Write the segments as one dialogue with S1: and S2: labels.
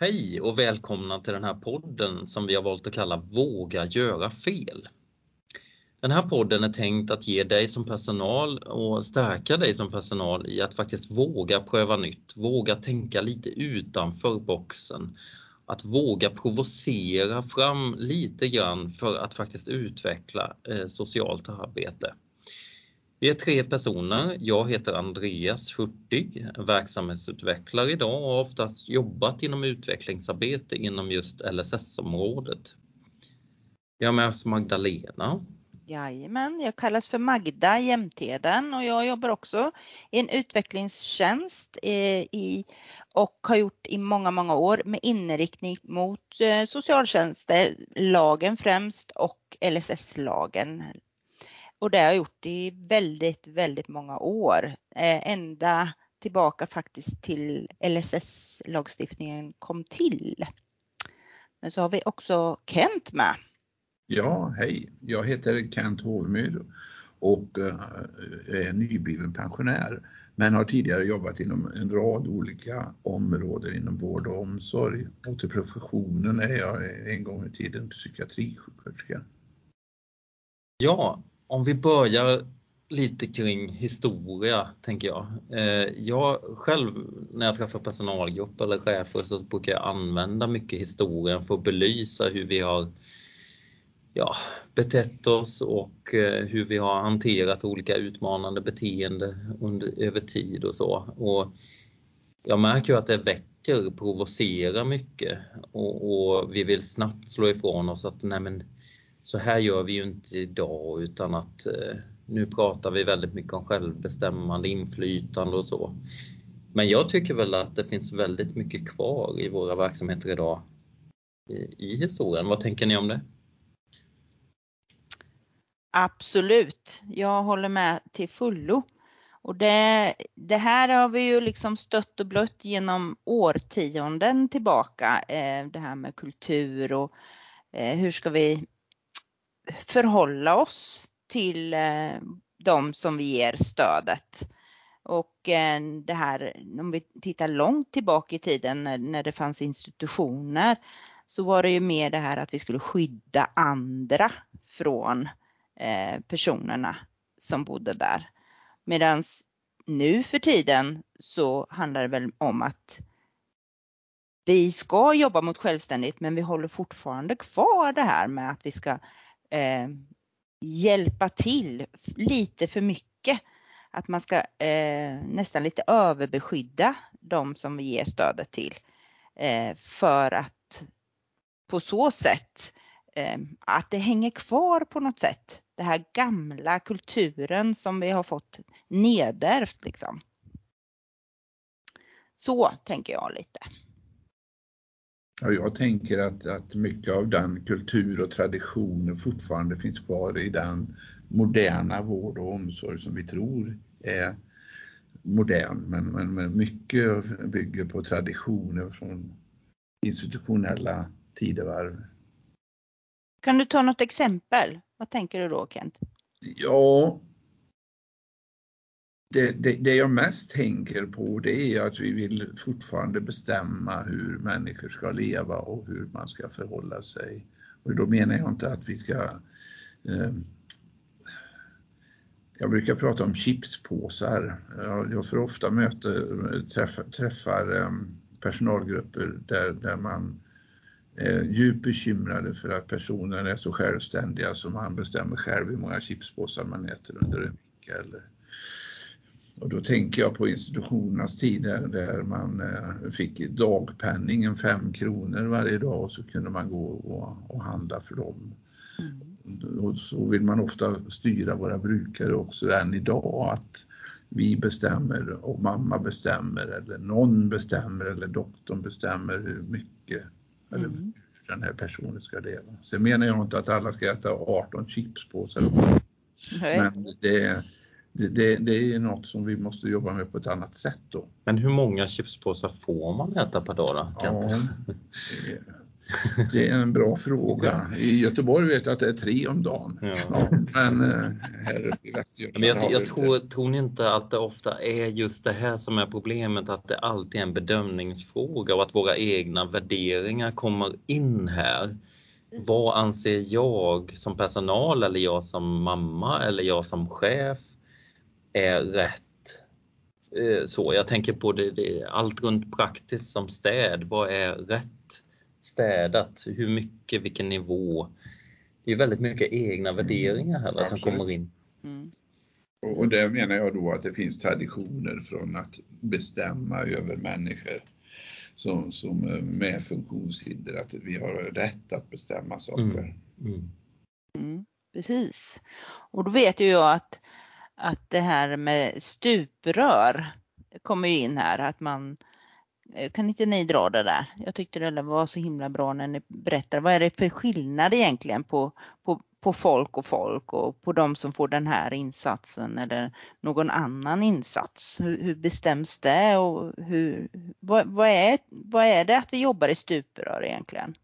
S1: Hej och välkomna till den här podden som vi har valt att kalla Våga göra fel. Den här podden är tänkt att ge dig som personal och stärka dig som personal i att faktiskt våga pröva nytt, våga tänka lite utanför boxen. Att våga provocera fram lite grann för att faktiskt utveckla eh, socialt arbete. Vi är tre personer. Jag heter Andreas Hurtig, verksamhetsutvecklare idag och har oftast jobbat inom utvecklingsarbete inom just LSS-området. Vi har med oss Magdalena.
S2: Jajamän, jag kallas för Magda Jämtheden och jag jobbar också i en utvecklingstjänst eh, i, och har gjort i många, många år med inriktning mot eh, socialtjänstlagen främst och LSS-lagen och det har jag gjort i väldigt, väldigt många år. Eh, ända tillbaka faktiskt till LSS-lagstiftningen kom till. Men så har vi också Kent med.
S3: Ja, hej. Jag heter Kent Hovmyr och eh, är nybliven pensionär men har tidigare jobbat inom en rad olika områden inom vård och omsorg. Och till professionen är jag en gång i tiden psykiatrisjuksköterska.
S1: Ja, om vi börjar lite kring historia, tänker jag. Eh, jag själv, när jag träffar personalgrupp eller chefer, så brukar jag använda mycket historien för att belysa hur vi har ja, betett oss och eh, hur vi har hanterat olika utmanande beteende under, över tid och så. Och jag märker ju att det väcker, provocerar mycket och, och vi vill snabbt slå ifrån oss att nej men så här gör vi ju inte idag utan att eh, nu pratar vi väldigt mycket om självbestämmande, inflytande och så. Men jag tycker väl att det finns väldigt mycket kvar i våra verksamheter idag i, historien. Vad tänker ni om det?
S2: Absolut, jag håller med till fullo. Och det, det, här har vi ju liksom stött och blött genom årtionden tillbaka. Eh, det här med kultur och eh, hur ska vi förhålla oss till eh, de som vi ger stödet. Och eh, det här, om vi tittar långt tillbaka i tiden när, när det fanns institutioner så var det ju mer det här att vi skulle skydda andra från eh, personerna som bodde där. Medan nu för tiden så handlar det väl om att vi ska jobba mot självständigt men vi håller fortfarande kvar det här med att vi ska eh, hjälpa till lite för mycket. Att man ska eh, nästan lite överbeskydda de som vi ger stödet till. Eh, för att på så sätt eh, att det hänger kvar på något sätt. den här gamla kulturen som vi har fått nedärvt liksom. Så tänker jag lite.
S3: Ja, jag tänker att, att mycket av den kultur och traditioner fortfarande finns kvar i den moderna vård och omsorg som vi tror är modern. Men, men, men mycket bygger på traditioner från institutionella tidevarv.
S2: Kan du ta något exempel? Vad tänker du då Kent?
S3: Ja, det, det, det, jag mest tänker på det är att vi vill fortfarande bestämma hur människor ska leva och hur man ska förhålla sig. Och då menar jag inte att vi ska eh, jag brukar prata om chipspåsar. Jag får ofta möter, träffar, träffar eh, personalgrupper där, där man är djupt bekymrade för att personer är så självständiga som man bestämmer själv hur många chipspåsar man äter under en vecka eller och då tänker jag på institutionernas tider där man eh, fick dagpenningen 5 kronor varje dag och så kunde man gå och, och handla för dem. Mm. Och så vill man ofta styra våra brukare också än idag att vi bestämmer och mamma bestämmer eller någon bestämmer eller doktorn bestämmer hur mycket mm. eller hur den här personen ska leva. Sen menar jag inte att alla ska äta 18 chipspåsar. Men det det, det, det, är något som vi måste jobba med på ett annat sätt då.
S1: Men hur många chipspåsar får man äta per dag
S3: då? Ja, Det är en bra fråga. I Göteborg vet jag att det är tre om dagen. Ja. Ja, men eh, här uppe i Västergötland
S1: jag, jag tror, tror ni inte att det ofta är just det här som är problemet, att det alltid är en bedömningsfråga och att våra egna värderingar kommer in här. Vad anser jag som personal eller jag som mamma eller jag som chef är rätt? Eh, så jag tänker på det, det allt runt praktiskt som städ. Vad är rätt städat? Hur mycket? Vilken nivå? Det är väldigt mycket egna värderingar här Absolut. som kommer in. Mm.
S3: Och där menar jag då att det finns traditioner från att bestämma över människor som, som med funktionshinder, att vi har rätt att bestämma saker. Mm. Mm.
S2: Mm, precis. Och då vet ju jag att, att det här med stuprör kommer in här, att man Eh, kan inte ni dra det där? Jag tyckte det var så himla bra när ni berättade. Vad är det för skillnad egentligen på, på, på folk och folk och på de som får den här insatsen eller någon annan insats? Hur, hur bestäms det och hur, vad, vad, är, vad är det att vi jobbar i stuprör egentligen?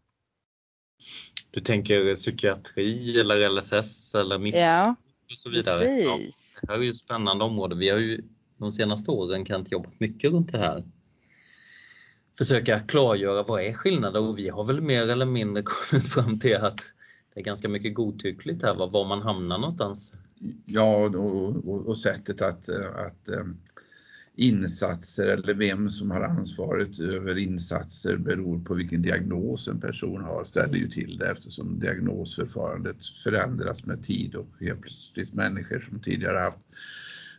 S1: Du tänker psykiatri eller LSS eller missbruk ja, och så vidare? Ja, det här är ju ett spännande område. Vi har ju de senaste åren kan jobbat mycket runt det här försöka klargöra vad är skillnaden och vi har väl mer eller mindre kommit fram till att det är ganska mycket godtyckligt här var man hamnar någonstans.
S3: Ja, och, och, och sättet att, att um, insatser eller vem som har ansvaret över insatser beror på vilken diagnos en person har ställer ju till det eftersom diagnosförfarandet förändras med tid och helt plötsligt människor som tidigare haft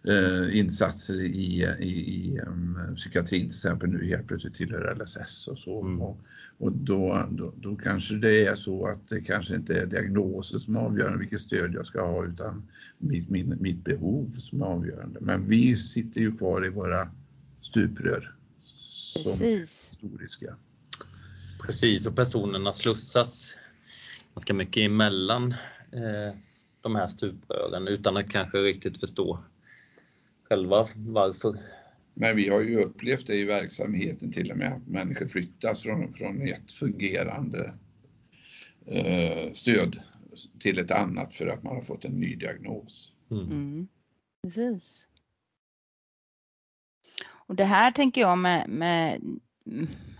S3: eh, insatser i, i, i um, psykiatrin till exempel nu helt plötsligt tillhör LSS och så. Mm. Och, och då, då, då, kanske det är så att det kanske inte är diagnosen som är avgörande vilket stöd jag ska ha utan mitt, min, mitt behov som är avgörande. Men vi sitter ju kvar i våra stuprör som Precis. historiska.
S1: Precis, och personerna slussas ganska mycket emellan eh, de här stuprören utan att kanske riktigt förstå själva varför.
S3: Men vi har ju upplevt det i verksamheten till och med att människor flyttas från, från ett fungerande eh, stöd till ett annat för att man har fått en ny diagnos. Mm. Mm.
S2: Precis. Och det här tänker jag med, med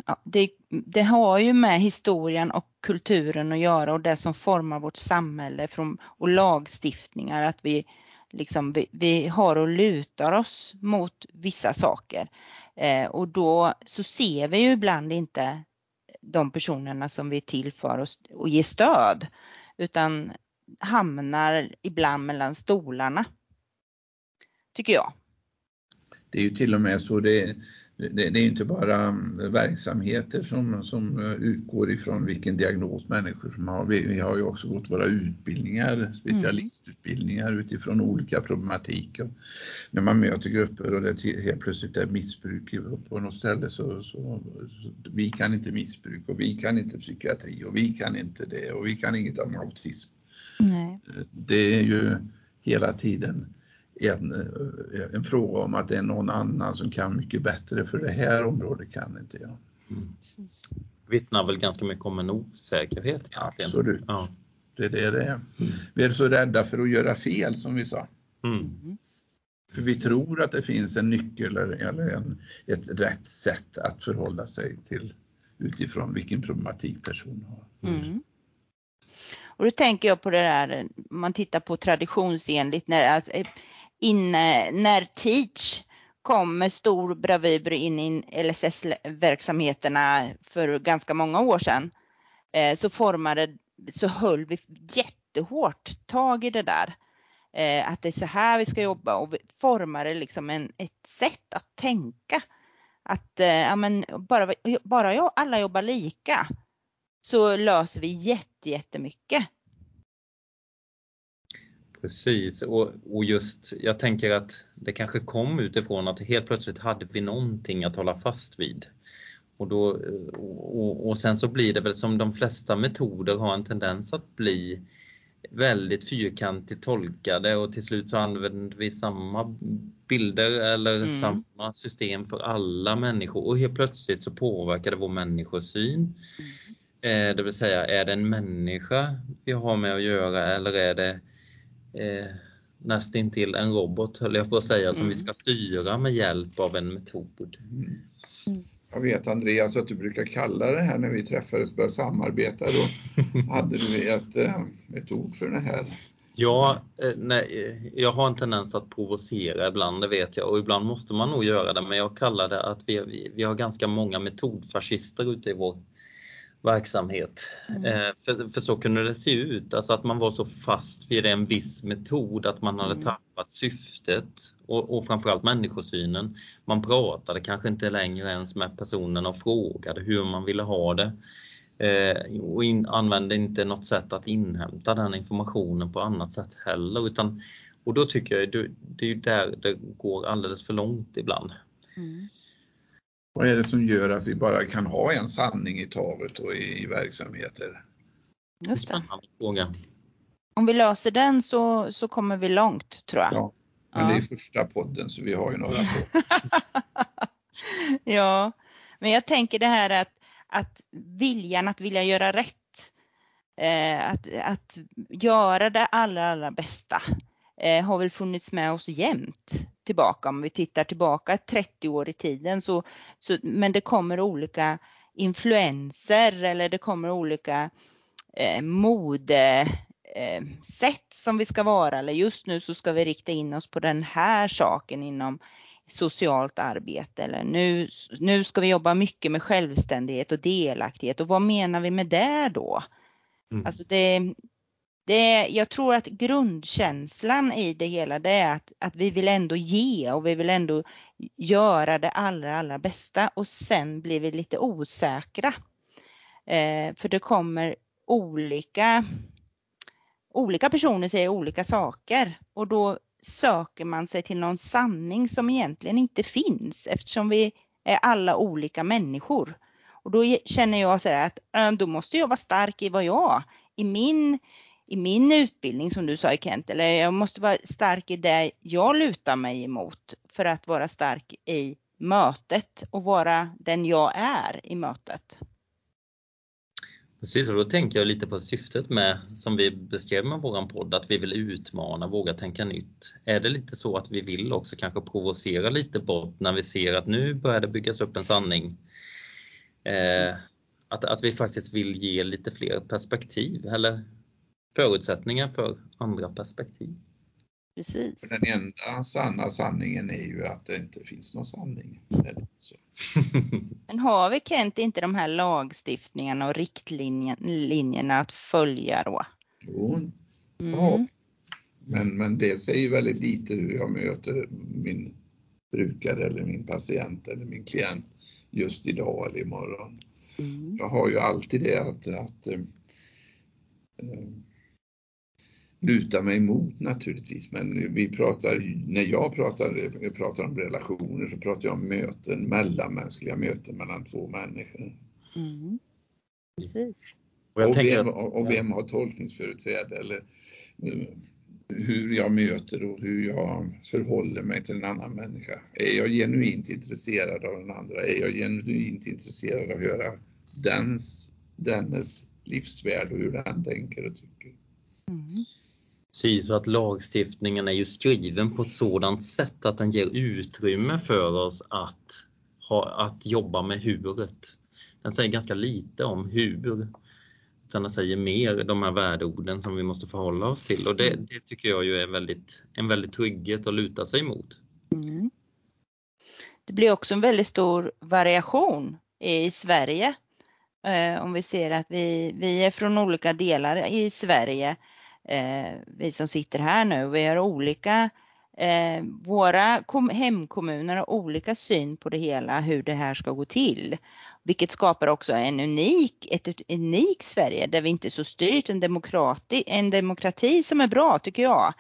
S2: ja, det, det, har ju med historien och kulturen att göra och det som formar vårt samhälle från, och lagstiftningar att vi liksom vi, vi har och lutar oss mot vissa saker. Eh, och då så ser vi ju ibland inte de personerna som vi är till för oss och ger stöd utan hamnar ibland mellan stolarna. Tycker jag.
S3: Det är ju till och med så det det, det är inte bara verksamheter som, som utgår ifrån vilken diagnos människor som har. Vi, vi har ju också gått våra utbildningar, specialistutbildningar mm. utifrån olika problematik. Och när man möter grupper och det helt plötsligt är missbruk på något ställe så, så, så, vi kan inte missbruk och vi kan inte psykiatri och vi kan inte det och vi kan inget om autism. Nej. Det är ju hela tiden en, eh, en fråga om att det är någon annan som kan mycket bättre för det här området kan inte jag. Mm.
S1: Vittnar väl ganska mycket om en osäkerhet
S3: egentligen. Absolut. Ja. Det är det det är. Mm. Vi är så rädda för att göra fel som vi sa. Mm. För vi tror att det finns en nyckel eller en, ett rätt sätt att förhålla sig till utifrån vilken problematik personen har. Mm.
S2: Och då tänker jag på det där, man tittar på traditionsenligt när alltså, inne när Teach kom med stor bravur in i LSS-verksamheterna för ganska många år sedan eh, så formade, så höll vi jättehårt tag i det där. Eh, att det är så här vi ska jobba och vi formade liksom en, ett sätt att tänka. Att eh, ja, men bara, bara jag, alla jobbar lika så löser vi jätte, jättemycket.
S1: Precis och, och just jag tänker att det kanske kom utifrån att helt plötsligt hade vi någonting att hålla fast vid. Och, då, och, och sen så blir det väl som de flesta metoder har en tendens att bli väldigt fyrkantigt tolkade och till slut så använder vi samma bilder eller mm. samma system för alla människor och helt plötsligt så påverkar det vår människosyn. Eh, det vill säga, är det en människa vi har med att göra eller är det eh, nästintill en robot, höll jag på att säga, som vi ska styra med hjälp av en metod.
S3: Mm. Jag vet Andreas att du brukar kalla det här när vi träffades och började samarbeta. Då hade du ett, eh, ett ord för det här.
S1: Ja, eh, nej, jag har en tendens att provocera ibland, det vet jag, och ibland måste man nog göra det, men jag kallar det att vi, vi har ganska många metodfascister ute i vår verksamhet. Mm. Eh, för, för, så kunde det se ut, alltså att man var så fast vid en viss metod att man hade mm. tappat syftet och, och framförallt människosynen. Man pratade kanske inte längre ens med personen och frågade hur man ville ha det eh, och in, använde inte något sätt att inhämta den informationen på annat sätt heller. Utan, och då tycker jag det, det är där det går alldeles för långt ibland. Mm.
S3: Vad är det som gör att vi bara kan ha en sanning i taget och i, i verksamheter?
S2: Just det. Fråga. Om vi löser den så, så kommer vi långt tror jag. Ja,
S3: men ja. det är första podden så vi har ju några
S2: ja, men jag tänker det här att, att viljan att vilja göra rätt. Eh, att, att göra det allra, allra bästa eh, har väl funnits med oss jämt tillbaka. Om vi tittar tillbaka 30 år i tiden så, så men det kommer olika influenser eller det kommer olika eh, modesätt eh, som vi ska vara eller just nu så ska vi rikta in oss på den här saken inom socialt arbete eller nu, nu ska vi jobba mycket med självständighet och delaktighet och vad menar vi med det då? Mm. Alltså det, det, jag tror att grundkänslan i det hela det är att, att vi vill ändå ge och vi vill ändå göra det allra, allra bästa och sen blir vi lite osäkra. Eh, för det kommer olika, olika personer säger olika saker och då söker man sig till någon sanning som egentligen inte finns eftersom vi är alla olika människor. Och då känner jag så här att äh, då måste jag vara stark i vad jag, i min i min utbildning som du sa i Kent, eller jag måste vara stark i det jag lutar mig emot för att vara stark i mötet och vara den jag är i mötet.
S1: Precis, och då tänker jag lite på syftet med, som vi beskrev med våran podd, att vi vill utmana, våga tänka nytt. Är det lite så att vi vill också kanske provocera lite bort när vi ser att nu börjar det byggas upp en sanning? Eh, att, att vi faktiskt vill ge lite fler perspektiv, eller förutsättningar för andra perspektiv.
S2: Precis.
S3: För den enda sanna sanningen är ju att det inte finns någon sanning. Så.
S2: Men har vi Kent inte de här lagstiftningarna och riktlinjerna att följa då?
S3: Jo, mm. ja. men, men det säger väldigt lite hur jag möter min brukare eller min patient eller min klient just idag eller imorgon. Mm. Jag har ju alltid det att, att äh, luta mig emot naturligtvis. Men vi pratar, när jag pratar, jag pratar om relationer så pratar jag om möten, mellanmänskliga möten mellan två människor. Mm. Precis. Och, och, vem, och, vem, har tolkningsföreträde eller uh, hur jag möter och hur jag förhåller mig till en annan människa. Är jag genuint intresserad av den andra? Är jag genuint intresserad av att höra dens, dennes livsvärld och hur den tänker och tycker? Mm.
S1: Precis, så att lagstiftningen är ju skriven på ett sådant sätt att den ger utrymme för oss att, ha, att jobba med huret. Den säger ganska lite om hur, utan den säger mer de här värdeorden som vi måste förhålla oss till och det, det tycker jag ju är väldigt, en väldigt trygghet att luta sig mot. Mm.
S2: Det blir också en väldigt stor variation i Sverige. Eh, om vi ser att vi, vi är från olika delar i Sverige eh, vi som sitter här nu. Vi har olika, eh, våra hemkommuner har olika syn på det hela, hur det här ska gå till. Vilket skapar också en unik, ett, ett unikt Sverige där vi inte är så styrt, en demokrati, en demokrati som är bra tycker jag.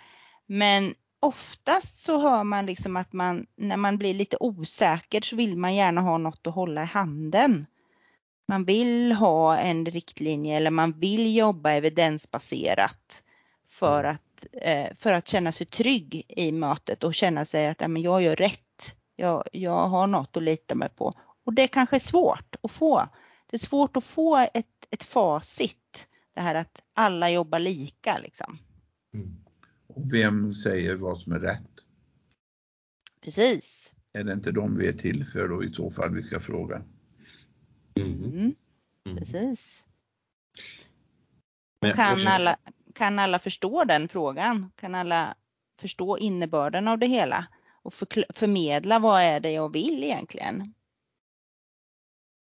S2: Men oftast så hör man liksom att man, när man blir lite osäker så vill man gärna ha något att hålla i handen. Man vill ha en riktlinje eller man vill jobba evidensbaserat för mm. att, eh, för att känna sig trygg i mötet och känna sig att ja, men jag gör rätt. Jag, jag har något att lita mig på. Och det kanske är svårt att få. Det är svårt att få ett, ett facit. Det här att alla jobbar lika liksom.
S3: Mm. Och vem säger vad som är rätt?
S2: Precis.
S3: Är det inte de vi är till för då i så fall vi ska fråga?
S2: Mm. Mm. Precis. kan, alla, kan alla förstå den frågan? Kan alla förstå innebörden av det hela? Och för, förmedla vad är det jag vill egentligen?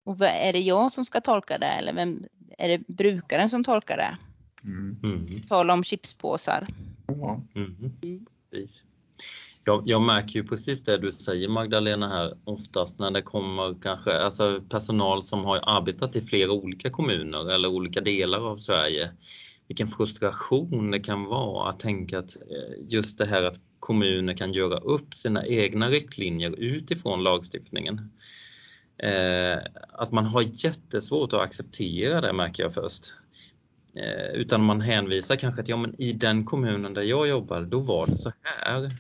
S2: Och är det jag som ska tolka det eller vem, är det brukaren som tolkar det? Mm. mm. Tala om chipspåsar.
S1: Mm. Mm. Jag, jag, märker ju precis det du säger Magdalena här oftast när det kommer kanske alltså personal som har arbetat i flera olika kommuner eller olika delar av Sverige. Vilken frustration det kan vara att tänka att eh, just det här att kommuner kan göra upp sina egna riktlinjer utifrån lagstiftningen. Eh, att man har jättesvårt att acceptera det märker jag först. Eh, utan man hänvisar kanske till, ja men i den kommunen där jag jobbar, då var det så här.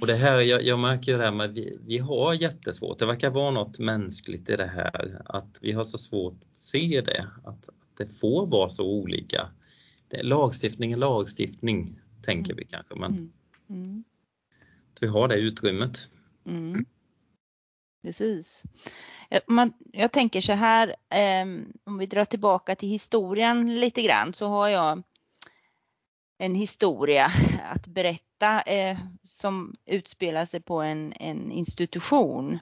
S1: Och det här, jag, jag märker ju det här med att vi, vi har jättesvårt, det verkar vara något mänskligt i det här, att vi har så svårt att se det, att, att det får vara så olika. Det, lagstiftning är lagstiftning, tänker mm. vi kanske, men mm. Mm. att vi har det utrymmet. Mm.
S2: Precis. Man, jag tänker så här, eh, om vi drar tillbaka till historien lite grann så har jag en historia att berätta eh, som utspelar sig på en, en institution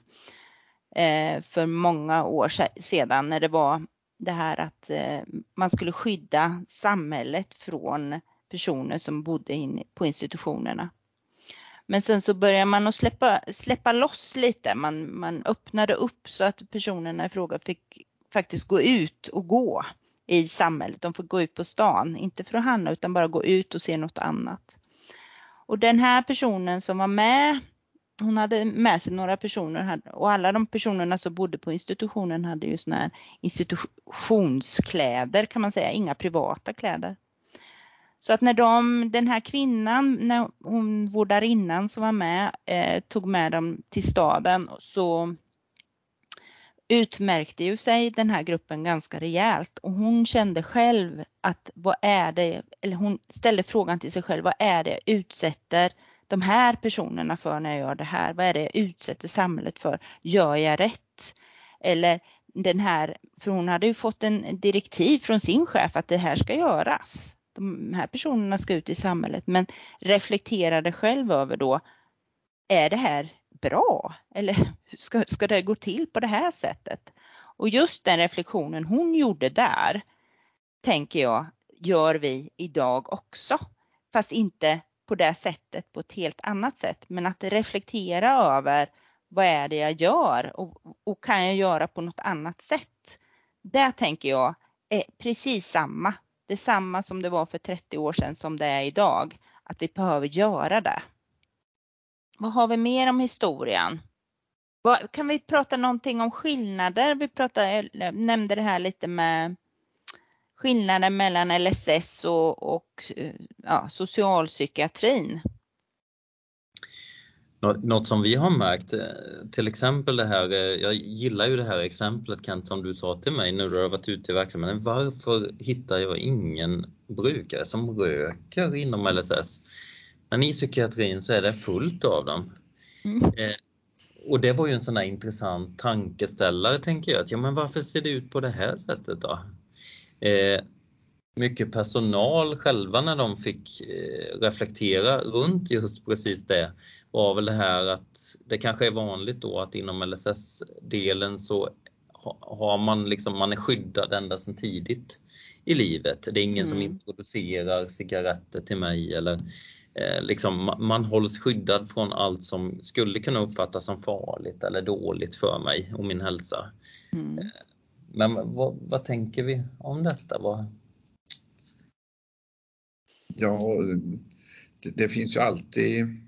S2: eh, för många år sedan när det var det här att eh, man skulle skydda samhället från personer som bodde in på institutionerna. Men sen så börjar man att släppa, släppa loss lite. Man, man öppnade upp så att personerna i fråga fick faktiskt gå ut och gå i samhället. De får gå ut på stan, inte för att handla utan bara gå ut och se något annat. Och den här personen som var med, hon hade med sig några personer och alla de personerna som bodde på institutionen hade ju såna här institutionskläder kan man säga, inga privata kläder. Så att när de, den här kvinnan, när hon vårdarinnan som var med, eh, tog med dem till staden så utmärkte ju sig den här gruppen ganska rejält och hon kände själv att vad är det, eller hon ställde frågan till sig själv, vad är det jag utsätter de här personerna för när jag gör det här? Vad är det jag utsätter samhället för? Gör jag rätt? Eller den här, för hon hade ju fått en direktiv från sin chef att det här ska göras de här personerna ska ut i samhället, men reflekterade själv över då, är det här bra? Eller ska, ska det gå till på det här sättet? Och just den reflektionen hon gjorde där, tänker jag, gör vi idag också. Fast inte på det sättet, på ett helt annat sätt. Men att reflektera över vad är det jag gör och, och kan jag göra på något annat sätt? Det tänker jag är precis samma Det samma som det var för 30 år sedan som det är idag. Att vi behöver göra det. Vad har vi mer om historien? Kan vi prata någonting om skillnader? Vi pratade, nämnde det här lite med skillnaden mellan LSS och, och ja, socialpsykiatrin.
S1: Något som vi har märkt, eh, till exempel det här, eh, jag gillar ju det här exemplet Kent som du sa till mig när du har varit ute i verksamheten. Varför hittar jag ingen brukare som röker inom LSS? Men i psykiatrin så är det fullt av dem. Mm. Eh, och det var ju en sån här intressant tankeställare tänker jag. Att, ja, men varför ser det ut på det här sättet då? Eh, mycket personal själva när de fick eh, reflektera runt just precis det var väl det här att det kanske är vanligt då att inom LSS-delen så har man liksom, man är skyddad ända sedan tidigt i livet. Det är ingen mm. som introducerar cigaretter till mig eller eh, liksom, man hålls skyddad från allt som skulle kunna uppfattas som farligt eller dåligt för mig och min hälsa. Mm. Men vad, vad, tänker vi om detta? Vad...
S3: Ja, det, det finns ju alltid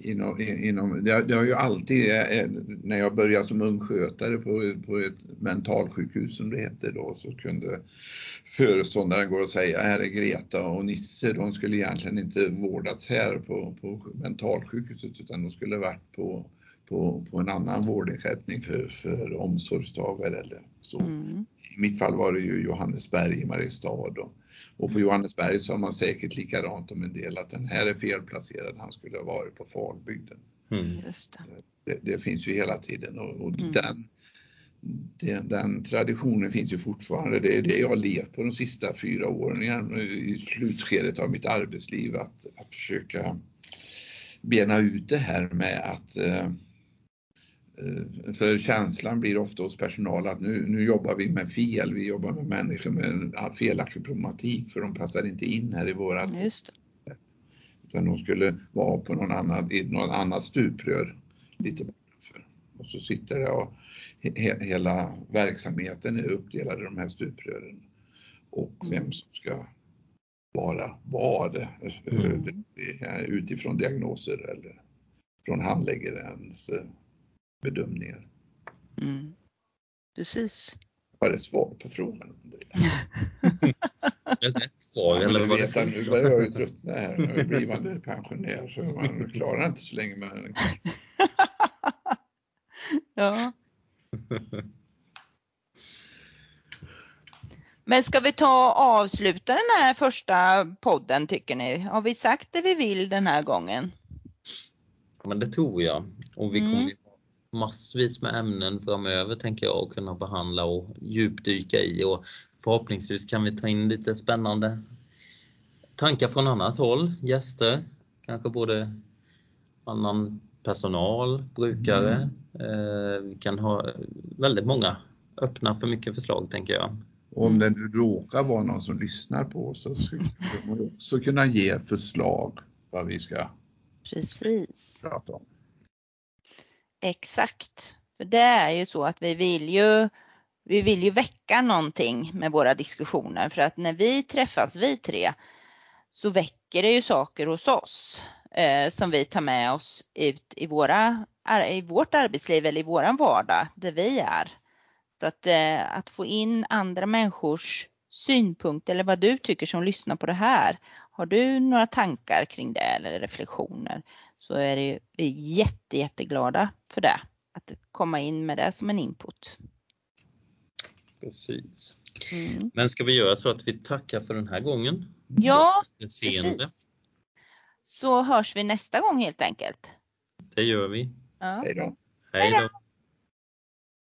S3: Inom, inom, det, det har ju alltid, eh, när jag började som ungskötare på, på ett mentalsjukhus som det heter då, så kunde föreståndaren gå och säga, här är Greta och Nisse, de skulle egentligen inte vårdats här på, på mentalsjukhuset utan de skulle varit på på, på en annan vårdersättning för, för omsorgstagare eller så.
S2: Mm.
S3: I mitt fall var det ju Johannesberg i Mariestad och, och på Johannesberg så har man säkert likadant om en del att den här är felplacerad, han skulle ha varit på Falbygden.
S1: Mm.
S2: Just det.
S3: Det, det finns ju hela tiden och, och
S2: Mm.
S3: den, den, den traditionen finns ju fortfarande. Det är det jag har levt på de sista fyra åren i slutskedet av mitt arbetsliv att, att försöka bena ut det här med att eh, för känslan blir ofta hos personal att nu, nu jobbar vi med fel, vi jobbar med människor med en felaktig problematik för de passar inte in här i vårat
S2: Just det.
S3: utan de skulle vara på någon annan, i någon annat stuprör lite bortanför. Och så sitter det och he, hela verksamheten är uppdelad i de här stuprören. Och vem som ska vara vad
S1: Mm.
S3: det är utifrån diagnoser eller från handläggarens eh, bedömningar.
S2: Mm. Precis.
S3: Var det svar på frågan?
S1: Rätt svar
S3: Ja,
S1: eller vad
S3: vet nu börjar jag ju tröttna här. Nu jag blivande pensionär så man klarar inte så länge med den.
S2: Ja. Men ska vi ta och avsluta den här första podden tycker ni? Har vi sagt det vi vill den här gången?
S1: Men det tror jag. Och vi
S2: Mm.
S1: kommer ha massvis med ämnen framöver tänker jag att kunna behandla och djupdyka i och förhoppningsvis kan vi ta in lite spännande tankar från annat håll, gäster, kanske både annan personal, brukare. Eh, vi kan ha väldigt många öppna för mycket förslag tänker jag.
S3: Och om det nu råkar vara någon som lyssnar på oss så skulle man också kunna ge förslag vad vi ska
S2: Precis.
S3: prata om.
S2: Exakt. För det är ju så att vi vill ju, vi vill ju väcka någonting med våra diskussioner för att när vi träffas, vi tre, så väcker det ju saker hos oss eh, som vi tar med oss ut i, våra, i vårt arbetsliv eller i våran vardag där vi är. Så att, eh, att få in andra människors synpunkter eller vad du tycker som lyssnar på det här. Har du några tankar kring det eller reflektioner så är det ju, vi är jätte, jätteglada för det. Att komma in med det som en input.
S1: Precis.
S2: Mm.
S1: Men ska vi göra så att vi tackar för den här gången?
S2: Ja, precis. Så hörs vi nästa gång helt enkelt.
S1: Det gör vi.
S2: Ja.
S3: Hej då!
S1: Hej då!